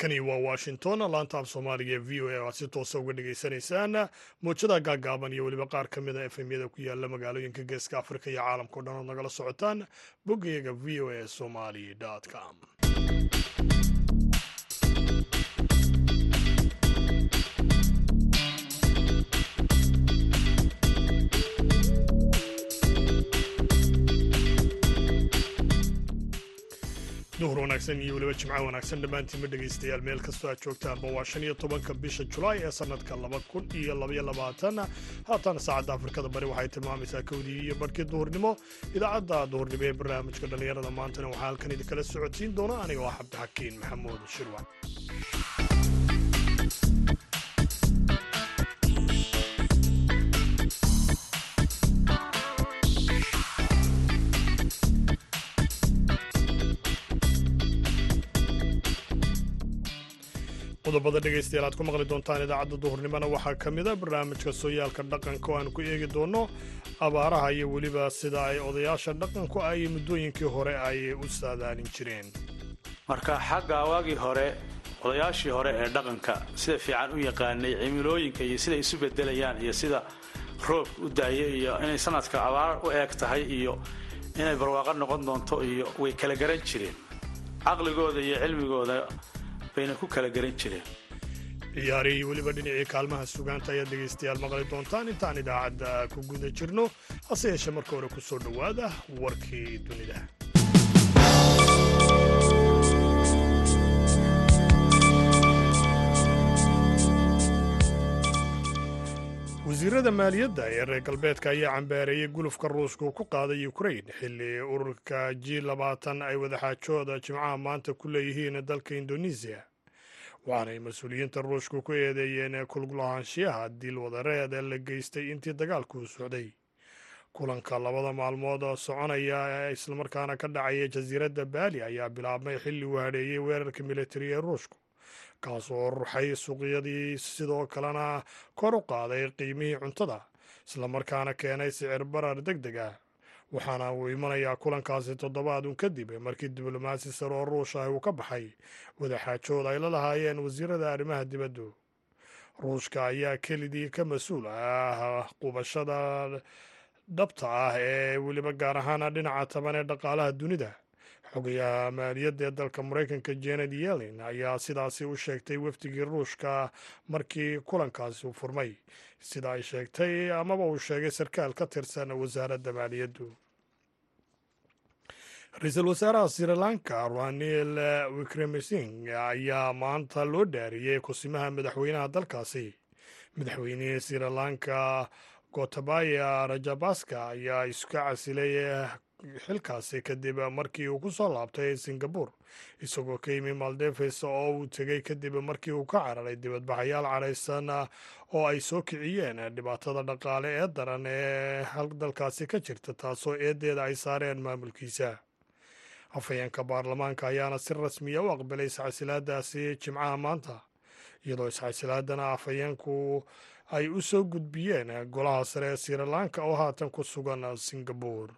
halkani waa washington laanta af soomaaliga ee v o a aad si toosa uga dhagaysanaysaan muujada gaagaaban iyo weliba qaar ka mid a efemyada ku yaalla magaalooyinka geeska afrika iyo caalamka o dhan ood nagala socotaan boggayaga v o a somali com duhur wanaagsan iyo weliba jimco wanaagsan? Dhammaantiinma dhegaystayaal meel kastoo aad joogtaanba waa shan iyo tobanka bisha julaay ee sannadka laba kun iyo labaiyo labaatan. Haatan saacadda afrikada bari waxay tilmaamaysaa kowdii iyo barhkii duhurnimo. Idaacadda duhurnimo ee barnaamijka dhallinyarada maantana waxaa halkan idinkala socodsiin doona. Aniga oo cabdixakiin maxamuud shirwan qodobada dhegaystayaal aad ku maqli doontaan idaacadda duhurnimona waxaa ka mid a barnaamijka sooyaalka dhaqanka oo aan ku eegi doonno abaaraha iyo weliba sida ay odayaasha dhaqanku ay muddooyinkii hore ay u saadaalin jireen. Marka xagga waagii hore odayaashii hore ee dhaqanka sida fiican u yaqaanay cimilooyinka iyo siday isu bedelayaan iyo sida roobka u daaya iyo inay sanadka abaar u eeg tahay iyo inay barwaaqo noqon doonto iyo way kala garan jireen. Caqligooda iyo cilmigooda bayna ku kala garan jireen ciyaari iyo weliba dhinacii kaalmaha sugaanta ayaad dhegaystayaal maqli doontaan. Intaan idaacadda ku guda jirno hase yeeshee marka hore ku soo dhowaada warkii dunida wasiirada maaliyadda ee reer galbeedka ayaa cambaareeyey gulufka ruushka uu ku qaaday ukrain xilli ururka g labaatan ay wadaxaajooda jimcaha maanta ku leeyihiin dalka indonesiya waxaanay mas'uuliyiinta ruushku ku eedeeyeen kulgulahaanshiyaha dil wadareed ee la geystay intii dagaalku u socday. Kulanka labada maalmood soconaya ee islamarkaana ka dhacaya jasiiradda baali ayaa bilaabmay xilli uu hadheeyey weerarka militari ee ruushku kaas oo ruxay suuqyadii sidoo kalena kor u qaaday qiimihii cuntada islamarkaana keenay sicir barar deg deg ah. Waxaana uu imanayaa kulankaasi toddobaadun kadib markii diblomaasi sare oo ruush ah uu ka baxay wadaxaajood ay la lahaayeen wasiirada arrimaha dibaddu. Ruushka ayaa kelidii ka mas'uul ah qubashada dhabta ah ee weliba gaar ahaan dhinaca taban ee dhaqaalaha dunida xogayaha maaliyadda ee dalka maraykanka janet yellen ayaa sidaasi u sheegtay wafdigii ruushka markii kulankaasi u furmay sida ay sheegtay amaba uu sheegay sarkaal ka tirsan wasaaradda maaliyaddu ra'iisul wasaaraha sri lanka ranil wikremesing ayaa maanta loo dhaariyey kusimaha madaxweynaha dalkaasi madaxweynihii sri lanka gotabaya rajabaska ayaa iska casilay xilkaasi kadib markii uu ku soo laabtay singabur isagoo ka yimi maldeves oo uu tegey kadib markii uu ka cararay dibadbaxayaal caraysan oo ay soo kiciyeen dhibaatada dhaqaale ee daran ee dalkaasi ka jirta taasoo eedeeda ay saareen maamulkiisa. Afhayeenka baarlamaanka ayaana si rasmiya u aqbalay iscasilaadaasi jimcaha maanta iyadoo iscasilaadana afhayeenku ay u soo gudbiyeen golaha sare ee sri lanka oo haatan ku sugan singabur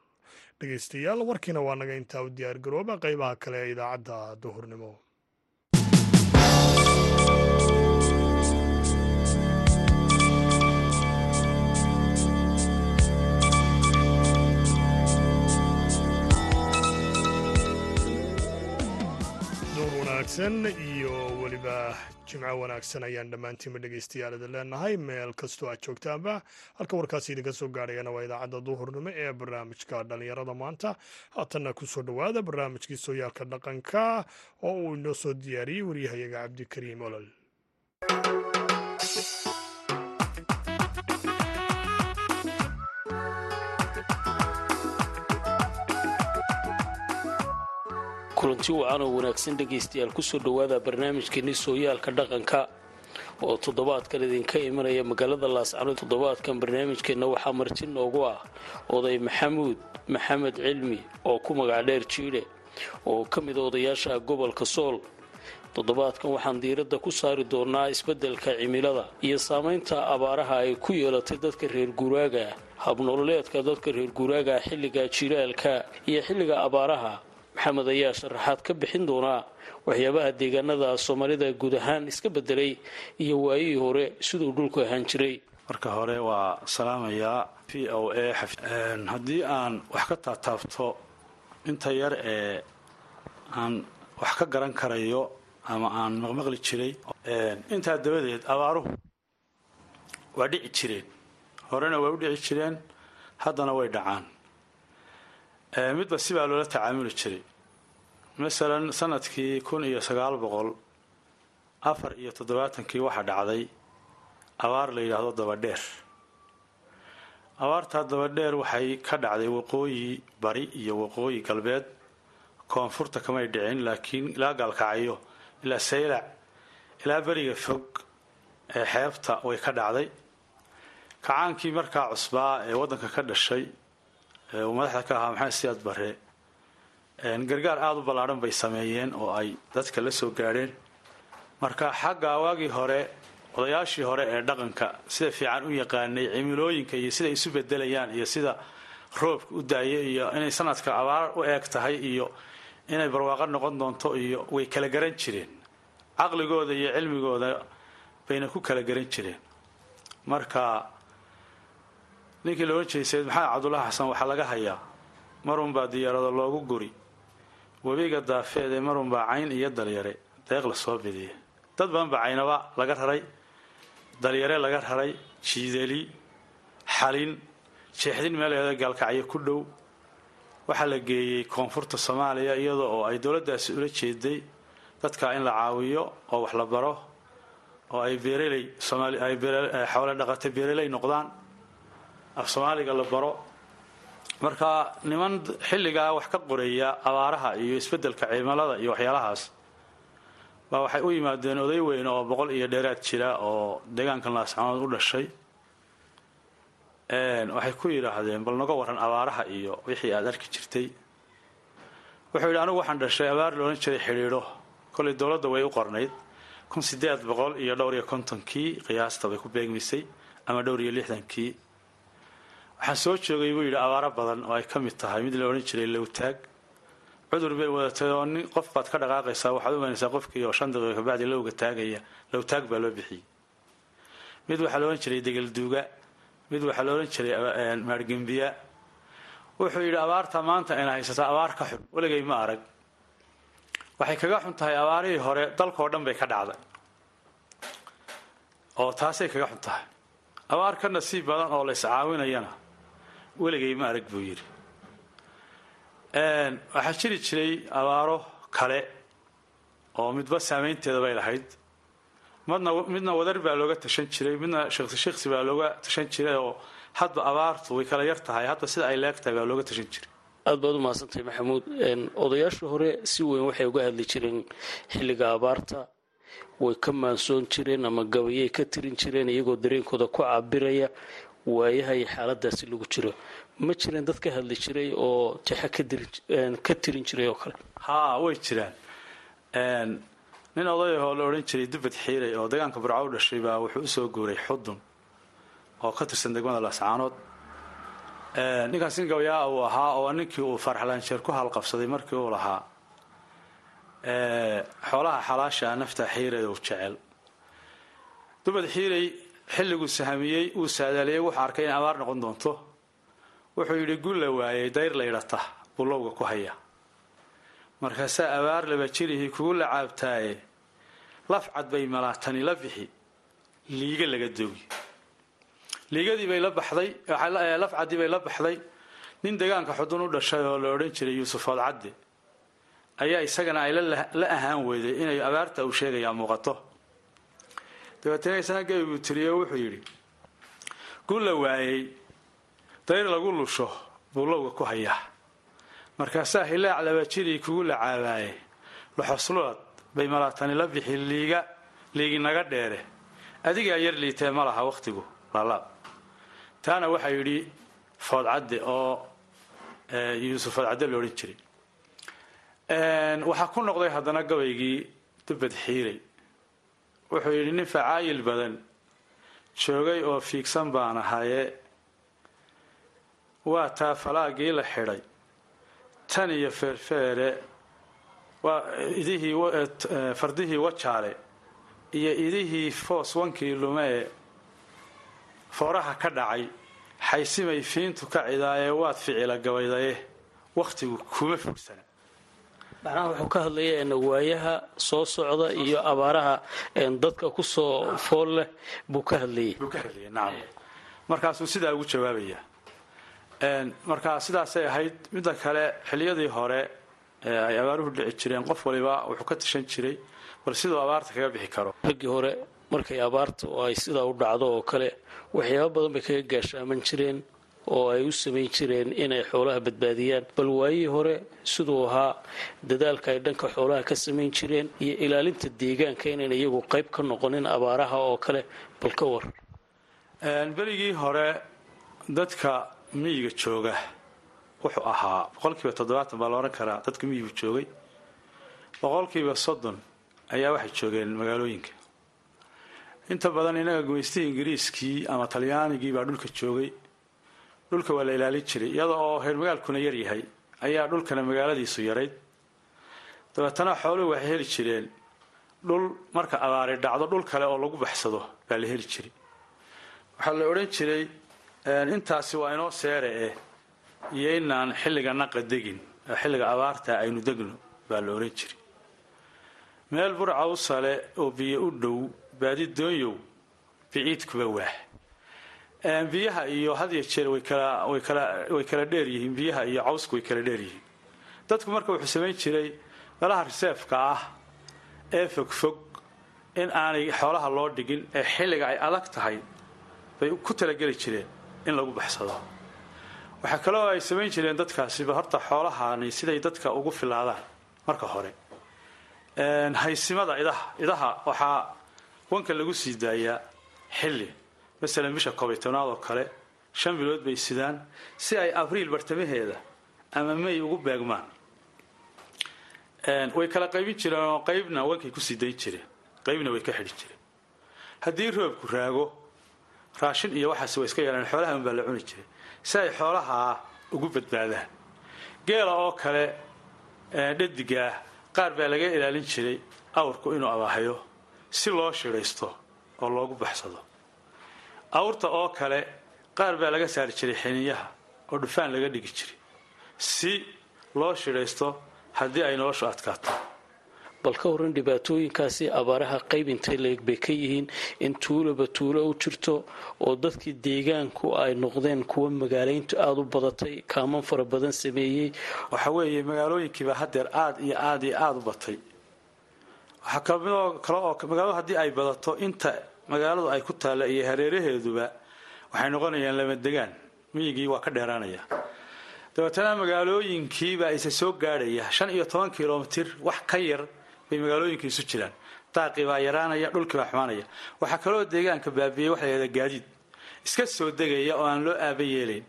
dhegeystayaal warkiina waa naga intaa u diyaar garooba qaybaha kale ee idaacadda duhurnimo wanaagsan iyo weliba jimco wanaagsan ayaan dhammaantiinba dhegaystayaal idin leenahay. Meel kastoo aad joogtaanba halka warkaasi idinka soo gaarayana waa idaacadda duhurnimo ee barnaamijka dhallinyarada maanta. Haatanna ku soo dhowaada barnaamijkii sooyaalka dhaqanka oo uu inoo soo diyaariyey waryahayaga cabdikariim olol kulanti wacan oo wanaagsan dhegaystayaal ku soo dhowaada barnaamijkeeni sooyaalka dhaqanka oo toddobaadkan idinka imanaya magaalada laascanood toddobaadkan barnaamijkeenna waxaa marti noogu ah oday maxamuud maxamed cilmi oo ku magac dheer oo ka mid a odayaasha gobolka sool. Toddobaadkan waxaan diiradda ku saari doonaa isbeddelka cimilada iyo saamaynta abaaraha ay ku yeelatay dadka reer guuraaga habnololeedka dadka reer guuraaga xilliga jilaalka iyo xilliga abaaraha maxamed ayaa sharaxaad ka bixin doonaa waxyaabaha deegaanada soomaalida guud ahaan iska bedelay iyo waayihii hore siduu dhulku ahaan jiray. Marka hore waa salaamayaa v o a haddii aan wax ka taataabto inta yar ee aan wax ka garan karayo ama aan maqmaqli jiray intaa dabadeed abaaruhu waa dhici jireen. Horena way u dhici jireen haddana way dhacaan midba sibaa loola tacaamuli jiray. Masalan sannadkii kun iyo sagaal boqol afar iyo toddobaatankii waxaa dhacday abaar la yidhaahdo dabadheer. Abaartaa dabadheer waxay ka dhacday waqooyi bari iyo waqooyi galbeed. Koonfurta kamay dhicin laakiin ilaa gaalkacyo ilaa saylac ilaa beriga fog ee xeebta way ka dhacday. Kacaankii markaa cusbaa ee waddanka ka dhashay madaxda ka ahaa maxamed siyaad bare gargaar aada u ballaadhan bay sameeyeen oo ay dadka la soo gaadheen. Marka xagga waagii hore odayaashii hore ee dhaqanka sida fiican u yaqaanay cimilooyinka iyo sida isu bedelayaan iyo sida roobka u daaya iyo inay sanadka abaar u eeg tahay iyo inay barwaaqo noqon doonto iyo way kala garan jireen. Caqligooda iyo cilmigooda bayna ku kala garan jireen. Marka ninkii la odhan maxamed cabdullaahi xasan waxaa laga hayaa? Marunbaa diyaarado loogu guri. Webiga daafeed ee marunbaa cayn iyo dalyare deeq la soo bidiya dad badan baa caynaba laga raray. Dalyare laga raray. Jiidali xalin jeexdin meeleeda gaalkacyo ku dhow. Waxaa la geeyey koonfurta soomaaliya iyada oo ay dowladdaasi ula jeeday dadka in la caawiyo oo wax la baro oo ay beeraley ay xoole dhaqata beeraley noqdaan af soomaaliga la baro. Marka niman xilligaa wax ka qoreeya abaaraha iyo isbeddelka cimilada iyo waxyaalahaas baa waxay u yimaadeen oday weyn oo boqol iyo dheeraad jira oo deegaankan laascanood u dhashay. Waxay ku yidhaahdeen bal naga waran abaaraha iyo wixii aada arki jirtay. Wuxuu yidhi anigu waxaan dhashay abaar la jiray xidhiidho. Kolay dowladda way u qornayd. Kun sideed boqol iyo dhowr iyo kontonkii qiyaasta bay ku beegmaysay ama dhowr iyo lixdankii waxaan soo joogay buu yidhi abaaro badan oo ay ka mid tahay mid la odhan jiray lowtaag cudur bay wadatay oo qof baad ka dhaqaaqaysaa waxaad umaynaysaa qofkii oo shan daqiiqo kabacdi lowga taagaya lowtaag baa loo bixiyey. Mid waxaa la odhan jiray degelduuga mid waxaa la odhan jiray maargembiya wuxuu yidhi abaarta maanta ayna haysataa abaar ka xun weligay ma arag. Waxay kaga xun tahay abaarihii hore dalkao dhan bay ka dhacday. Oo taasay kaga xun tahay. Abaar ka nasiib badan oo la iscaawinayana weligay ma arag buu yidhi. Waxaa jiri jiray abaaro kale oo midba saamaynteeda bay lahayd. Madna midna wadar baa looga tashan jiray midna shiksi shiksi baa looga tashan jiray oo hadba abaartu way kala yar tahay hadba sida ay leegtahay baa looga tashan jiray. Aad baad u mahadsantahay maxamuud. Odayaasha hore si weyn waxay uga hadli jireen xilliga abaarta. Way ka maansoon jireen ama gabayay ka tirin jireen iyagoo dareenkooda ku cabiraya waayaha iyo xaaladaasi lagu jiro. Ma jireen dad ka hadli jiray oo jexa ka tirin jiray oo kale? Haa way jiraan. Nin odayahoo la odhan jiray dubad xiiray oo deegaanka burco u dhashay baa wuxuu u soo guuray xudun oo ka tirsan degmada laascaanood ninkaas nin gabayaa uu ahaa oo ninkii uu farxlaanjeer ku halqabsaday markii uu lahaa. Xoolaha xalaasha nafta xiiray uu jecel. Dubad xiiray xilliguu sahamiyey uu saadaaliyey wuxuu arkay in abaar noqon doonto. Wuxuu yidhi gun la waayay dayr la ydhata buu lowga ku haya. Markaasaa abaar laba jirihii kugu la caabtaaye laf cad bay malaatani la bixi liiga laga doogi liigadii bay la baxday laf caddii bay la baxday. Nin deegaanka xudun u dhashay oo la odhan jiray yuusuf oodcadde ayaa isagana ay la ahaan weyday inay abaarta uu sheegayaa muuqato dabeetana isna geybuu tiriyo wuxuu yidhi gun la waayey dayr lagu lusho buu lowga ku hayaa. Markaasaa hilaac laba jirii kugu la caabaaye loxoslulad bay malaatani la bixi liiga liigi naga dheere. Adigaa yar liitee ma laha wakhtigu laalaab taana waxaa yidhi foodcadde oo yuusuf foodcadde la odhan jiray. Waxaa ku noqday haddana gabaygii dubad xiiray wuxuu yidhi nin facaayil badan joogay oo fiigsan baan ahaye waa taa falaagii la xidhay tan iyo feerfeere waa idihii fardihii wajaale iyo idihii foos wankii lume ee fooraha ka dhacay xaysimay fiintu ka cidaaye waad ficila gabaydaye wakhtigu kuma fogsana macnaha wuxuu ka hadlaya waayaha soo socda iyo abaaraha dadka ku soo fool leh buu ka hadlayay. Markaasuu sidaa ugu jawaabaya. Markaa sidaasay ahayd midda kale xiliyadii hore ay abaaruhu dhici jireen qof waliba wuxuu ka tashan jiray bal siduu abaarta kaga bixi karo? Raggii hore markay abaarta oo ay sidaa u dhacdo oo kale waxyaaba badan bay kaga gaashaaman jireen oo ay u samayn jireen inay xoolaha badbaadiyaan. Bal waayihii hore siduu ahaa dadaalka ay dhanka xoolaha ka samayn jireen iyo ilaalinta deegaanka inayn iyagu qayb ka noqonin abaaraha oo kale bal ka war. Beligii hore dadka miyiga jooga wuxuu ahaa boqolkiiba toddobaatan baa la odhan karaa dadka miyigu joogay. Boqolkiiba soddon ayaa waxay joogeen magaalooyinka. Inta badan inaga gumaystihii ingiriiskii ama talyaanigii baa dhulka joogay dhulka waa la ilaalin jiray iyada oo reer magaalkuna yar yahay ayaa dhulkana magaaladiisu yarayd dabeetana xooluhu waxay heli jireen dhul marka abaari dhacdo dhul kale oo lagu baxsado baa la heli jiray. Waxaa la odhan jiray intaasi waa inoo seere eh iyo xilliga naqa degin xilliga abaarta aynu degno baa la odhan jiray. Meel burca u oo biyo u dhow baadi doonyow biciidkuba waah biyaha iyo had iyo jeer way kala dheer yihiin. Biyaha iyo cawsku way kala dheer yihiin. Dadku marka wuxuu samayn jiray meelaha riseefka ah ee fogfog in aanay xoolaha loo dhigin ee xilliga ay adag tahay bay ku talageli jireen in lagu baxsado. Waxaa kaloo ay samayn jireen dadkaasiba horta xoolahani siday dadka ugu filaadaan marka hore. Haysimada idaha idaha waxaa wanka lagu sii daayaa xilli masalan bisha koobiy tobnaad oo kale shan bilood bay sidaan si ay abriil bartamaheeda ama may ugu beegmaan. Way kala qaybin jireen oo qaybna wankay ku sii dayn jireen. Qaybna way ka xidhi jireen. Haddii roobku raago raashin iyo waxaas way iska yeelaan xoolaha unbaa la cuni jiray. Si ay xoolahaa ugu badbaadaan. Geela oo kale dhadigaah qaar baa laga ilaalin jiray awrku inuu abaahayo si loo shidhaysto oo loogu baxsado awrta oo kale qaar baa laga saari jiray xiniyaha oo dhufaan laga dhigi jiray. Si loo shidhaysto haddii ay noloshu adkaato. Bal ka waran dhibaatooyinkaasi abaaraha qayb intay leeg bay ka yihiin in tuulaba tuulo u jirto oo dadkii deegaanku ay noqdeen kuwa magaalayntu aada u badatay kaaman fara badan sameeyey. Waxa weeye magaalooyinkiiba haddeer aada iyo aada iyo aada u batay. Waxaa kamidoo kale oo magaaladu haddii ay badato inta magaaladu ay ku taalla iyo hareeraheeduba waxay noqonayaan lama degaan. Miyigii waa ka dheeraanaya. Dabeetana magaalooyinkiibaa isa soo gaadhaya shan iyo toban kilomitir wax ka yar bay magaalooyinka isu jiraan. Daaqii baa yaraanaya dhulkii baa xumaanaya. Waxaa kaloo deegaanka baabiyey waxa la gaadiid. Iska soo degaya oo aan loo aaba yeelayn.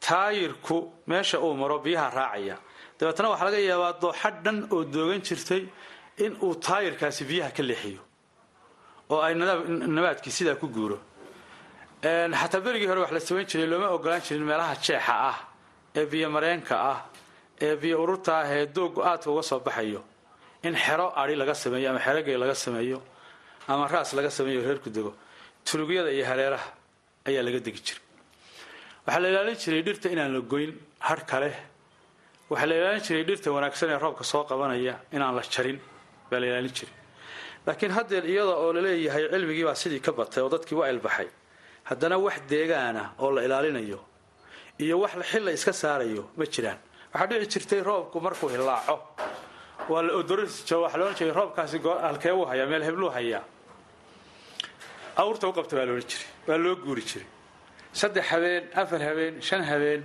Taayirku meesha uu maro biyaha raacaya. Dabeetana waxaa laga yaabaa dooxa dhan oo doogan jirtay in uu taayirkaasi biyaha ka leexiyo oo ay nabaadkii sidaa ku guuro. Xataa berigii hore wax la samayn jiray looma ogolaan jirin meelaha jeexa ah ee biyo mareenka ah ee biyo ururta ah ee doogu aadka uga soo baxayo. In xero adi laga sameeyo ama xero gey laga sameeyo ama raas laga sameeyo reerku dego. Tulugyada iyo hareeraha ayaa laga degi jiray. Waxaa la ilaalin jiray dhirta inaan la goyn har kale. Waxaa la ilaalin jiray dhirta wanaagsan ee roobka soo qabanaya inaan la jarin baa la ilaalin jiray laakiin haddeer iyada oo la leeyahay cilmigii baa sidii ka batay oo dadkii waa ilbaxay. Haddana wax deegaana oo la ilaalinayo iyo wax xil la iska saarayo ma jiraan. Waxaa dhici jirtay roobku markuu hilaaco. Waa la odorjo waxaa la odhan jiray roobkaasi halkee uu hayaa meel hebluu hayaa. Awrta u qabta baa la odhan jiray waa loo guuri jiray. Saddex habeen afar habeen shan habeen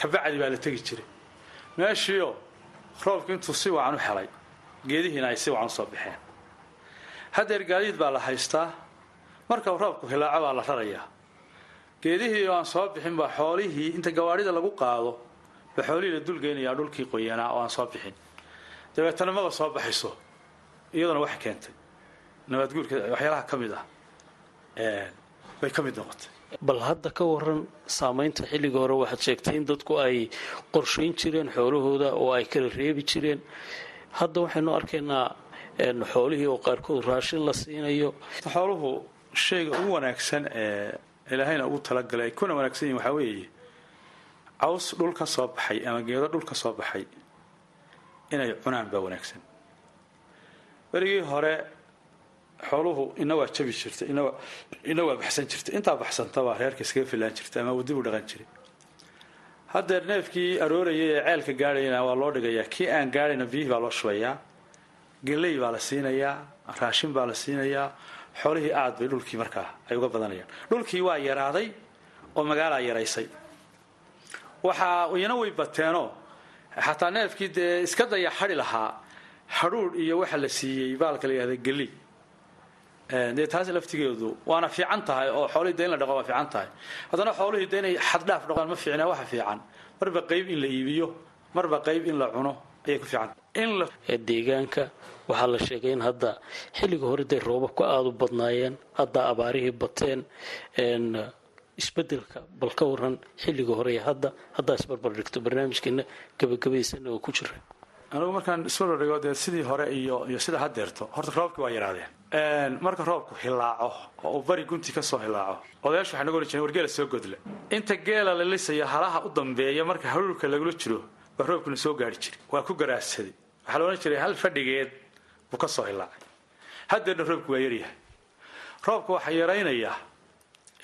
kabacdi baa la tegi jiray. Meeshiio roobku intuu si wacan u helay geedihiina ay si wacan u soo baxeen haddeer gaadiid baa la haystaa. Marka roobku hilaaco baa la rarayaa geedihii oo aan soo bixin baa xoolihii inta gawaadhida lagu qaado. Ba xoolihii la dulgeynayaa dhulkii qoyanaa oo aan soo bixin. Dabeetana maba soo baxayso iyaduna waxay keentay. Nabaadguurka waxyaalaha ka mid ah bay ka mid noqotay. Bal hadda ka waran saamaynta xilliga hore waxaad sheegtay in dadku ay qorshayn jireen xoolahooda oo ay kala reebi jireen. Hadda waxaynu arkaynaa xoolihii oo qaarkood raashin la siinayo. Xooluhu shayga ugu wanaagsan ee ilaahayna ugu talagalay ay kuna wanaagsan yihiin waxaa weeye caws dhul ka soo baxay ama geedo dhul ka soo baxay inay cunaan baa wanaagsan. Berigii hore xooluhu ina waa jabi jirtay ina waa baxsan jirtay. Intaa baxsantaba reerka iskaga filaan jirtay ama wadib u dhaqan jiray. Haddeer neefkii aroorayay ee ceelka gaadhayna waa loo dhigayaa. Kii aan gaadhayna biyihii baa loo shubayaa geley baa la siinayaa raashin baa la siinayaa xoolihii aad bay dhulkii markaa ay uga badanayaan. Dhulkii waa yaraaday oo magaalaa yaraysay. Waxaa iyana way bateenoo xataa neefkii dee iska daya xadi lahaa hadhuudh iyo waxa la siiyey baalka la yihahda geley dee taas laftigeedu waana fiican tahay oo xoolihii de in la dhaqo waa fiican tahay. Haddana xoolihii de inay xaddhaaf dhaqaan ma fiicna waxa fiican. Marba qayb in la iibiyo marba qayb in la cuno ayay ku fiican in la deegaanka waxaa la sheegay in hadda xilliga hore day roobabku aada u badnaayeen hadda abaarihii bateen isbeddelka bal ka waran xilliga hore hadda haddaa isbarbar dhigto barnaamijkeena gabagabaysana oo ku jira. Anigu markaan isbarbar dhigo dee sidii hore iyo iyo sida haddeerto horta roobkii waa yaraadeen. Marka roobku hilaaco oo uu bari gunti ka soo hilaaco odayaashu waxay nagu ohan jireen wargeela soo godla inta geela la lisayo halaha u dambeeya marka haruurka lagula jiro baa roobkuna soo gaari jiray waa ku garaadsaday waxaa la odhan jiray hal fadhigeed buu ka soo hilaacay haddeerna roobku waa yaryahay. Roobka waxaa yaraynayaa.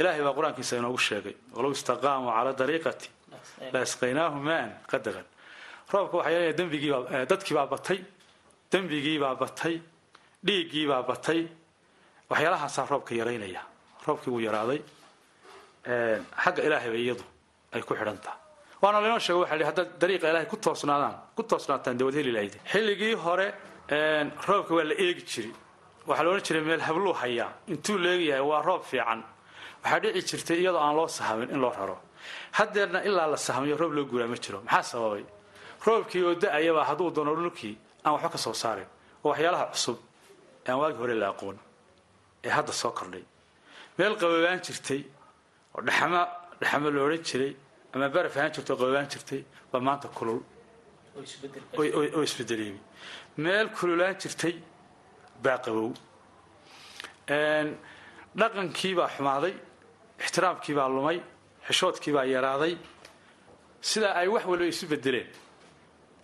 Ilaahay baa qur'aankiisa inoogu sheegay walow istaqaamuu calaa dariiqati la isqaynaahu maan qadaran roobka waxaa yaranaya dembigiibaa dadkii baa batay dembigiibaa batay dhiiggiibaa batay. Waxyaalahaasaa roobka yaraynaya roobkii wuu yaraaday. Xagga ilaahay bay iyadu ay ku xidhan taha waana laynoo sheega waxa haddaad dariiqa ilaahay ku toosnaadaan ku toosnaataan dee wad heli lahayde xilligii hore roobka waa la eegi jiray. Waxaa la odhan jiray meel habluu hayaa intuu leegyahay waa roob fiican. Waxaa dhici jirtay iyadoo aan loo sahamin in loo raro. Haddeerna ilaa la sahmiyo roob loo guuraa ma jiro. Maxaa sababay? Roobkii oo da'ayabaa hadduu doono dhulkii aan waxba ka soo saarin. Oo waxyaalaha cusub aan waagii hore la aqoon ee hadda soo kordhay. Meel qaboobaan jirtay oo dhaxamo dhaxamo la odhan jiray ama baraf ahaan jirta oo jirtay baa maanta kulul. Oo isbedeleemi meel kululaan jirtay baa qabow. Dhaqankiibaa xumaaday ixtiraamkiibaa lumay xishoodkiibaa yaraaday. Sidaa ay wax waliba isu bedeleen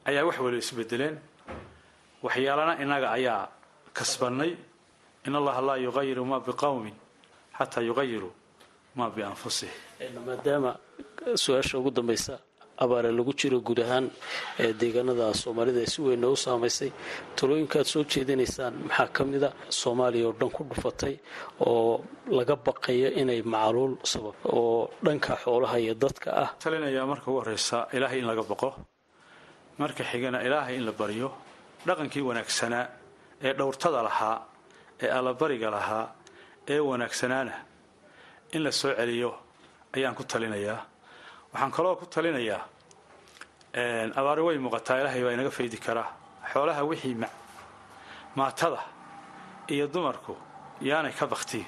ayaa wax waliba isu bedeleen waxyaalana innaga ayaa kasbannay. In allaha laa yuqayiru ma biqowmin xataa yuqayiruu ma bianfusihim maadaama su'aasha ugu dambaysa abaare lagu jiro guud ahaan ee deegaanada soomaalida ee si weynna u saamaysay talooyinka aad soo jeedinaysaan maxaa ka mida soomaaliya oo dhan ku dhufatay oo laga baqayo inay macluul sabab oo dhanka xoolaha iyo dadka ah. Talinayaa marka ugu horreysa ilaahay in laga baqo. Marka xigana ilaahay in la baryo dhaqankii wanaagsanaa ee dhowrtada lahaa ee allabariga lahaa ee wanaagsanaana in la soo celiyo ayaan ku talinayaa waxaan kaloo ku talinayaa abaari way muuqataa ilaahay baa inaga faydi karaa xoolaha wixii maatada iyo dumarku yaanay ka baktiin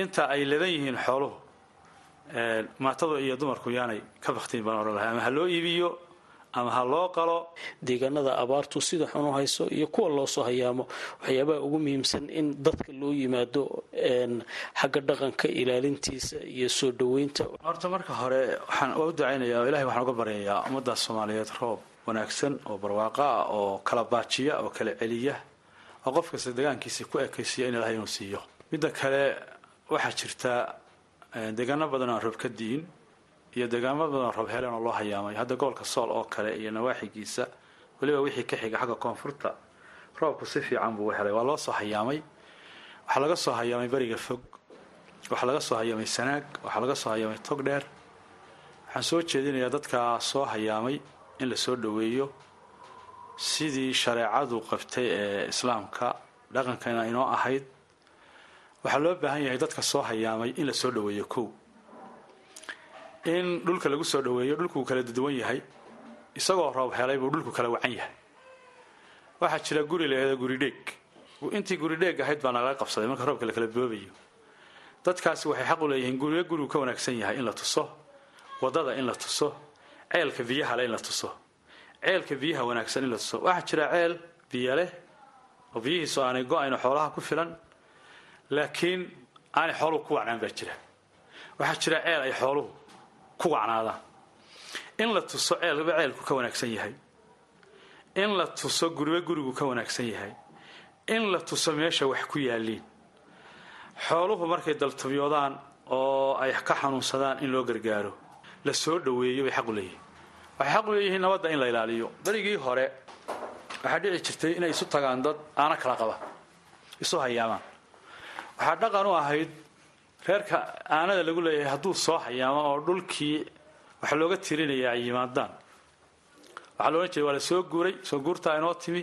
inta ay ladan yihiin xooluhu maatada iyo dumarku yaanay ka baktiin baan odhan lahay ama ha loo iibiyo ama ha loo qalo? Deegaanada abaartu sida xun u hayso iyo kuwa loo soo hayaamo waxyaabaha ugu muhiimsan in dadka loo yimaado xagga dhaqanka ilaalintiisa iyo soo dhoweynta. Horta marka hore waxaan u ducaynaya oo ilahay waxaan uga baryayaa ummaddaas soomaaliyeed roob wanaagsan oo barwaaqo ah oo kala baajiya oo kala celiya oo qof kasta degaankiisa ku ekaysiya in ilahay inuu siiyo. Midda kale waxaa jirta deegaano badan aan roob ka di'in iyo deegaamo badan roob heleen oo loo hayaamay. Hadda gobolka sool oo kale iyo nawaaxigiisa weliba wixii ka xiga xagga koonfurta roobku si fiican buu helay. Waa loo soo hayaamay. Waxaa laga soo hayaamay beriga fog. Waxaa laga soo hayaamay sanaag. Waxaa laga soo hayaamay tog dheer. Waxaan soo jeedinayaa dadkaa soo hayaamay in la soo dhoweeyo sidii shareecadu qabtay ee islaamka dhaqankana inoo ahayd. Waxaa loo baahan yahay dadka soo hayaamay in la dhoweeyo kow in dhulka lagu soo dhoweeyo dhulkuu kala duwan yahay isagoo roob helay buu dhulku kala wacan yahay. Waxaa jira guri laeeda guridheeg intii guridheeg ahayd baa nalaga qabsaday marka roobka la kala boobayo. Dadkaasi waxay xaq u leeyihiin guriga gurigu ka wanaagsan yahay in la tuso waddada in la tuso ceelka biyahale in la tuso ceelka biyaha wanaagsan in la tuso. Waxaa jira ceel biyo oo biyihiisu aanay go'ayno xoolaha ku filan laakiin aanay xooluhu ku wacnaan baa jira. Waxaa jira ceel ay xooluhu ku wacnaadaan in la tuso ceelba ceelku ka wanaagsan yahay. In la tuso guriba gurigu ka wanaagsan yahay. In la tuso meesha wax ku yaaliin xooluhu markay daltabyoodaan oo ay ka xanuunsadaan in loo gargaaro la soo dhoweeyo bay xaqu leeyihiin. Waxay xaqu leeyihiin nabadda in la ilaaliyo. Berigii hore waxaa dhici jirtay inay isu tagaan dad aana kala qaba. Isu hayaamaan. Waxaa dhaqan u ahayd reerka aanada lagu leeyahay hadduu soo hayaamo oo dhulkii waxa looga tirinaya ay yimaadaan. Waxaa loodhan jiray waa la soo guuray soo guurtaa inoo timi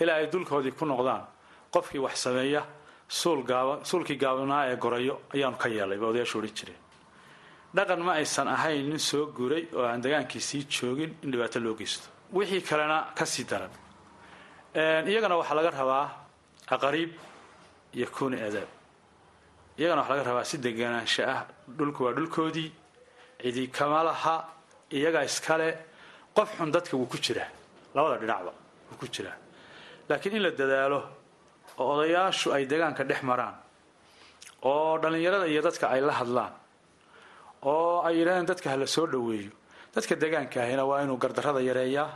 ilaa ay dulkoodii ku noqdaan. Qofkii wax sameeya suulkii gaabanaa ee gorayo ayaanu ka yeelay ba odayaashu odhan jireen. Dhaqan ma aysan ahayn nin soo guuray oo aan dagaankiisii joogin in dhibaato loo geysto. Wixii kalena ka sii daran. Iyagana waxaa laga rabaa aqariib iyo kuuni adaab iyagana waxaa laga rabaa si deganaansho ah dhulku waa dhulkoodii cidi kama laha iyagaa iskale qof xun dadka wuu ku jiraa labada dhinacba wuu ku jiraa. Laakiin in la dadaalo oo odayaashu ay degaanka dhex maraan oo dhallinyarada iyo dadka ay la hadlaan oo ay yidhahdeen dadka ha la soo dhoweeyo dadka degaanka ahina waa inuu gardarrada yareeyaa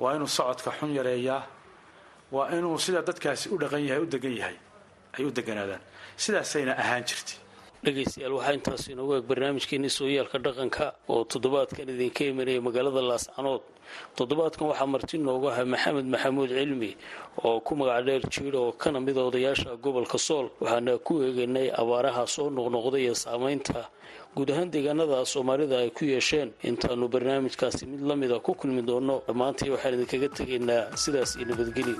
waa inuu socodka xun yareeyaa waa inuu sida dadkaasi u dhaqan yahay u degan yahay ay u deganaadaan sidaasayna ahaan jirtay. Dhegaystayaal waxaa intaas inoogu eeg barnaamijkeeni sooyaalka dhaqanka oo toddobaadkan idinka imanaya magaalada laascanood toddobaadkan waxaa marti noogu ahaa maxamed maxamuud cilmi oo ku magac dheer jiidha oo kana mida odayaasha gobolka sool. Waxaana ku eegaynay abaaraha soo noqnoqday ee saameynta guud ahaan deegaanada soomaalida ay ku yeesheen. Intaanu barnaamijkaasi mid la mida ku kulmi doono dhammaantii waxaan idinkaga tegaynaa sidaas iyo nabadgelyo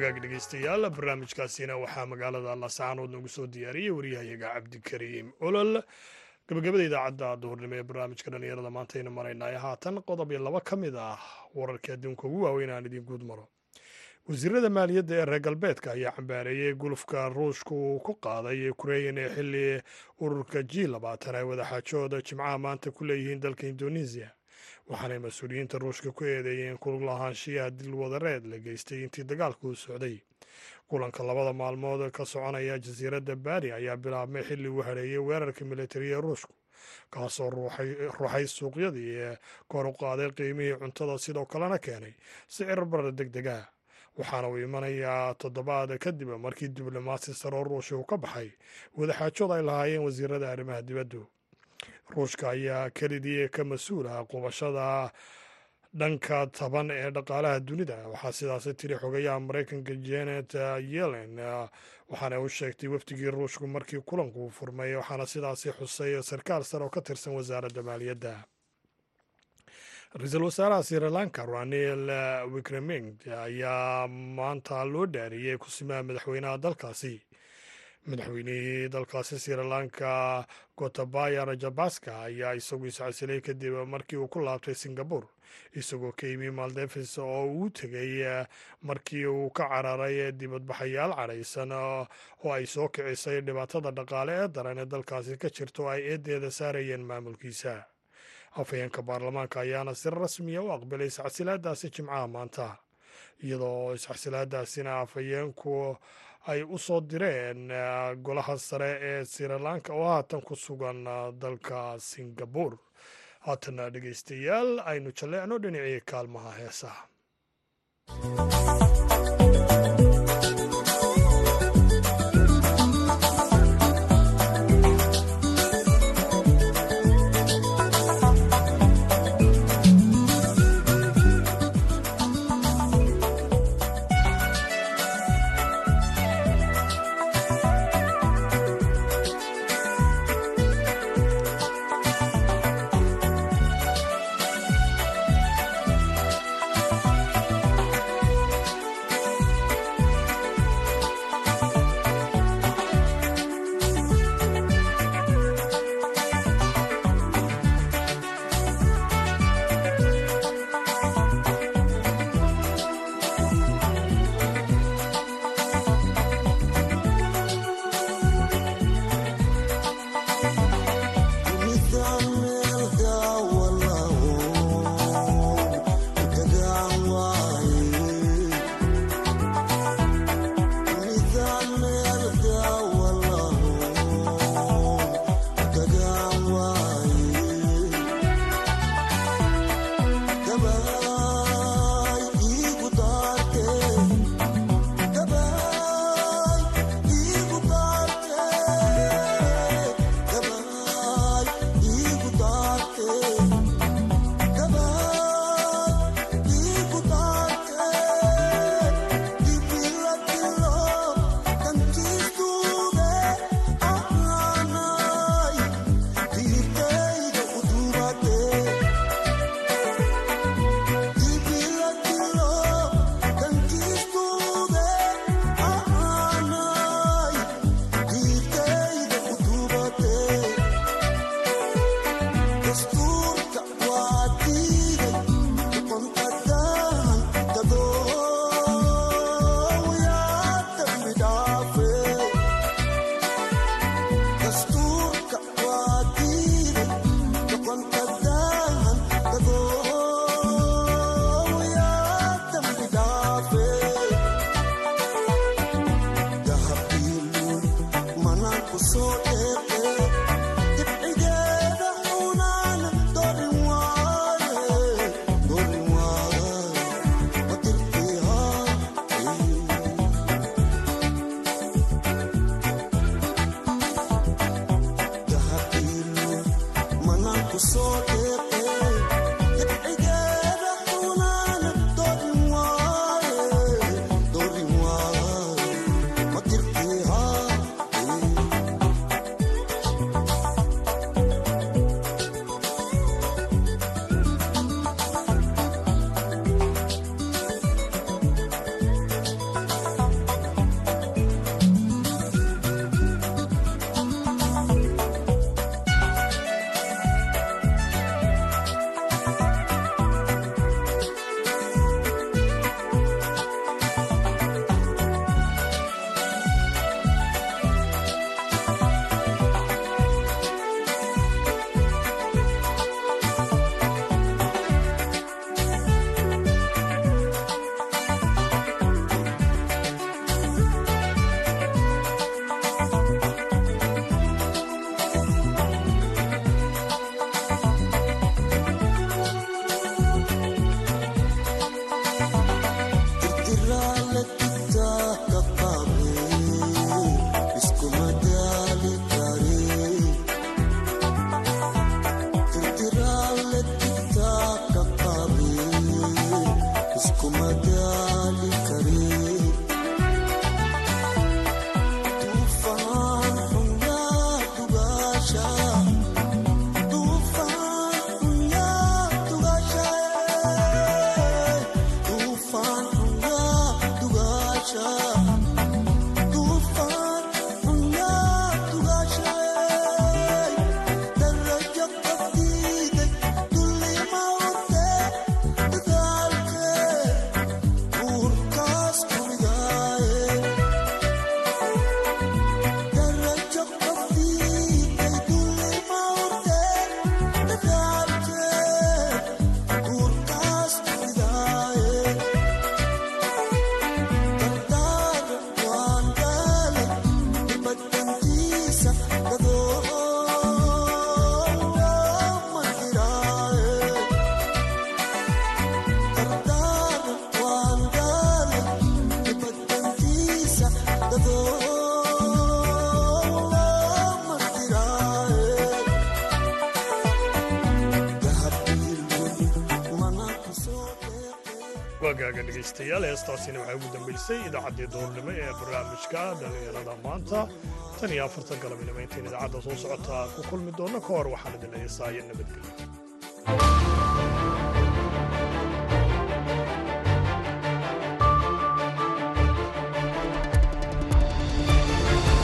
wagaag dhegaystayaal barnaamijkaasina waxaa magaalada laascaanood noogu soo diyaariyey waryahayaga cabdikariim olol. Gabagabada idaacadda duhurnimo ee barnaamijka dhallinyarada maantaynu maraynaayo haatan qodob iyo laba ka mid ah wararkii adduunka ugu waaweyn aan idiin guud maro wasiirada maaliyadda ee reer galbeedka ayaa cambaareeyey gulufka ruushka uu ku qaaday ukrain ee xilli ururka g labaatan ay wadaxaajooda jimcaha maanta ku leeyihiin dalka indonesiya waxaanay mas'uuliyiinta ruushka ku eedeeyeen kulug lahaanshiyaha dilwadareed la geystay intii dagaalka uu socday kulanka labada maalmood ka soconaya jasiiradda bari ayaa bilaabmay xilli uu hareeyey weerarka militariya ruushku kaasoo ruuxay suuqyadii ee kor u qaaday qiimihii cuntada sidoo kalena keenay sicir bara deg dega waxaana uu imanayaa toddobaad kadib markii diblomaasi saroo ruushia uu ka baxay wadaxaajood ay lahaayeen wasiirada arrimaha dibaddu ruushka ayaa kelidii ka mas'uul ah qubashada dhanka taban ee dhaqaalaha dunida. Waxaa sidaasi tiri xogayaha maraykanka janet yellen waxaana u sheegtay wafdigii ruushku markii kulanku uu furmay waxaana sidaasi xusay sarkaal sare oo ka tirsan wasaaradda maaliyadda. Ra'iisul wasaaraha sri lanka ranil wikreming ayaa maanta loo dhaariyey kusimaha madaxweynaha dalkaasi madaxweynihii dalkaasi sri lanka gotabaya rajabaska ayaa isagu iscasilay kadib markii uu ku laabtay singabur isagoo ka yimi maldeves oo uu tegay markii uu ka cararay dibadbaxayaal cadhaysan oo ay soo kicisay dhibaatada dhaqaale ee daran ee dalkaasi ka jirta oo ay eedeeda saarayeen maamulkiisa. Afhayeenka baarlamaanka ayaana si rasmiya u aqbalay iscasilaadaasi jimcaha maanta iyadoo iscasilaadaasina afhayeenku ay u soo direen golaha sare ee sri lanka oo haatan ku sugan dalka singabur haatana dhegaystayaal aynu jalleecno dhinacii kaalmaha heesaha dhegaystayaal heestaasina waxay ugu dambaysay idaacaddii duurnimo ee barnaamijka dhallinyarada maanta tan iyo afartan galabnimo intayn idaacadda soo socota ku kulmi doonno ka hor waxaan idin leeyahay saayo nabadgelyo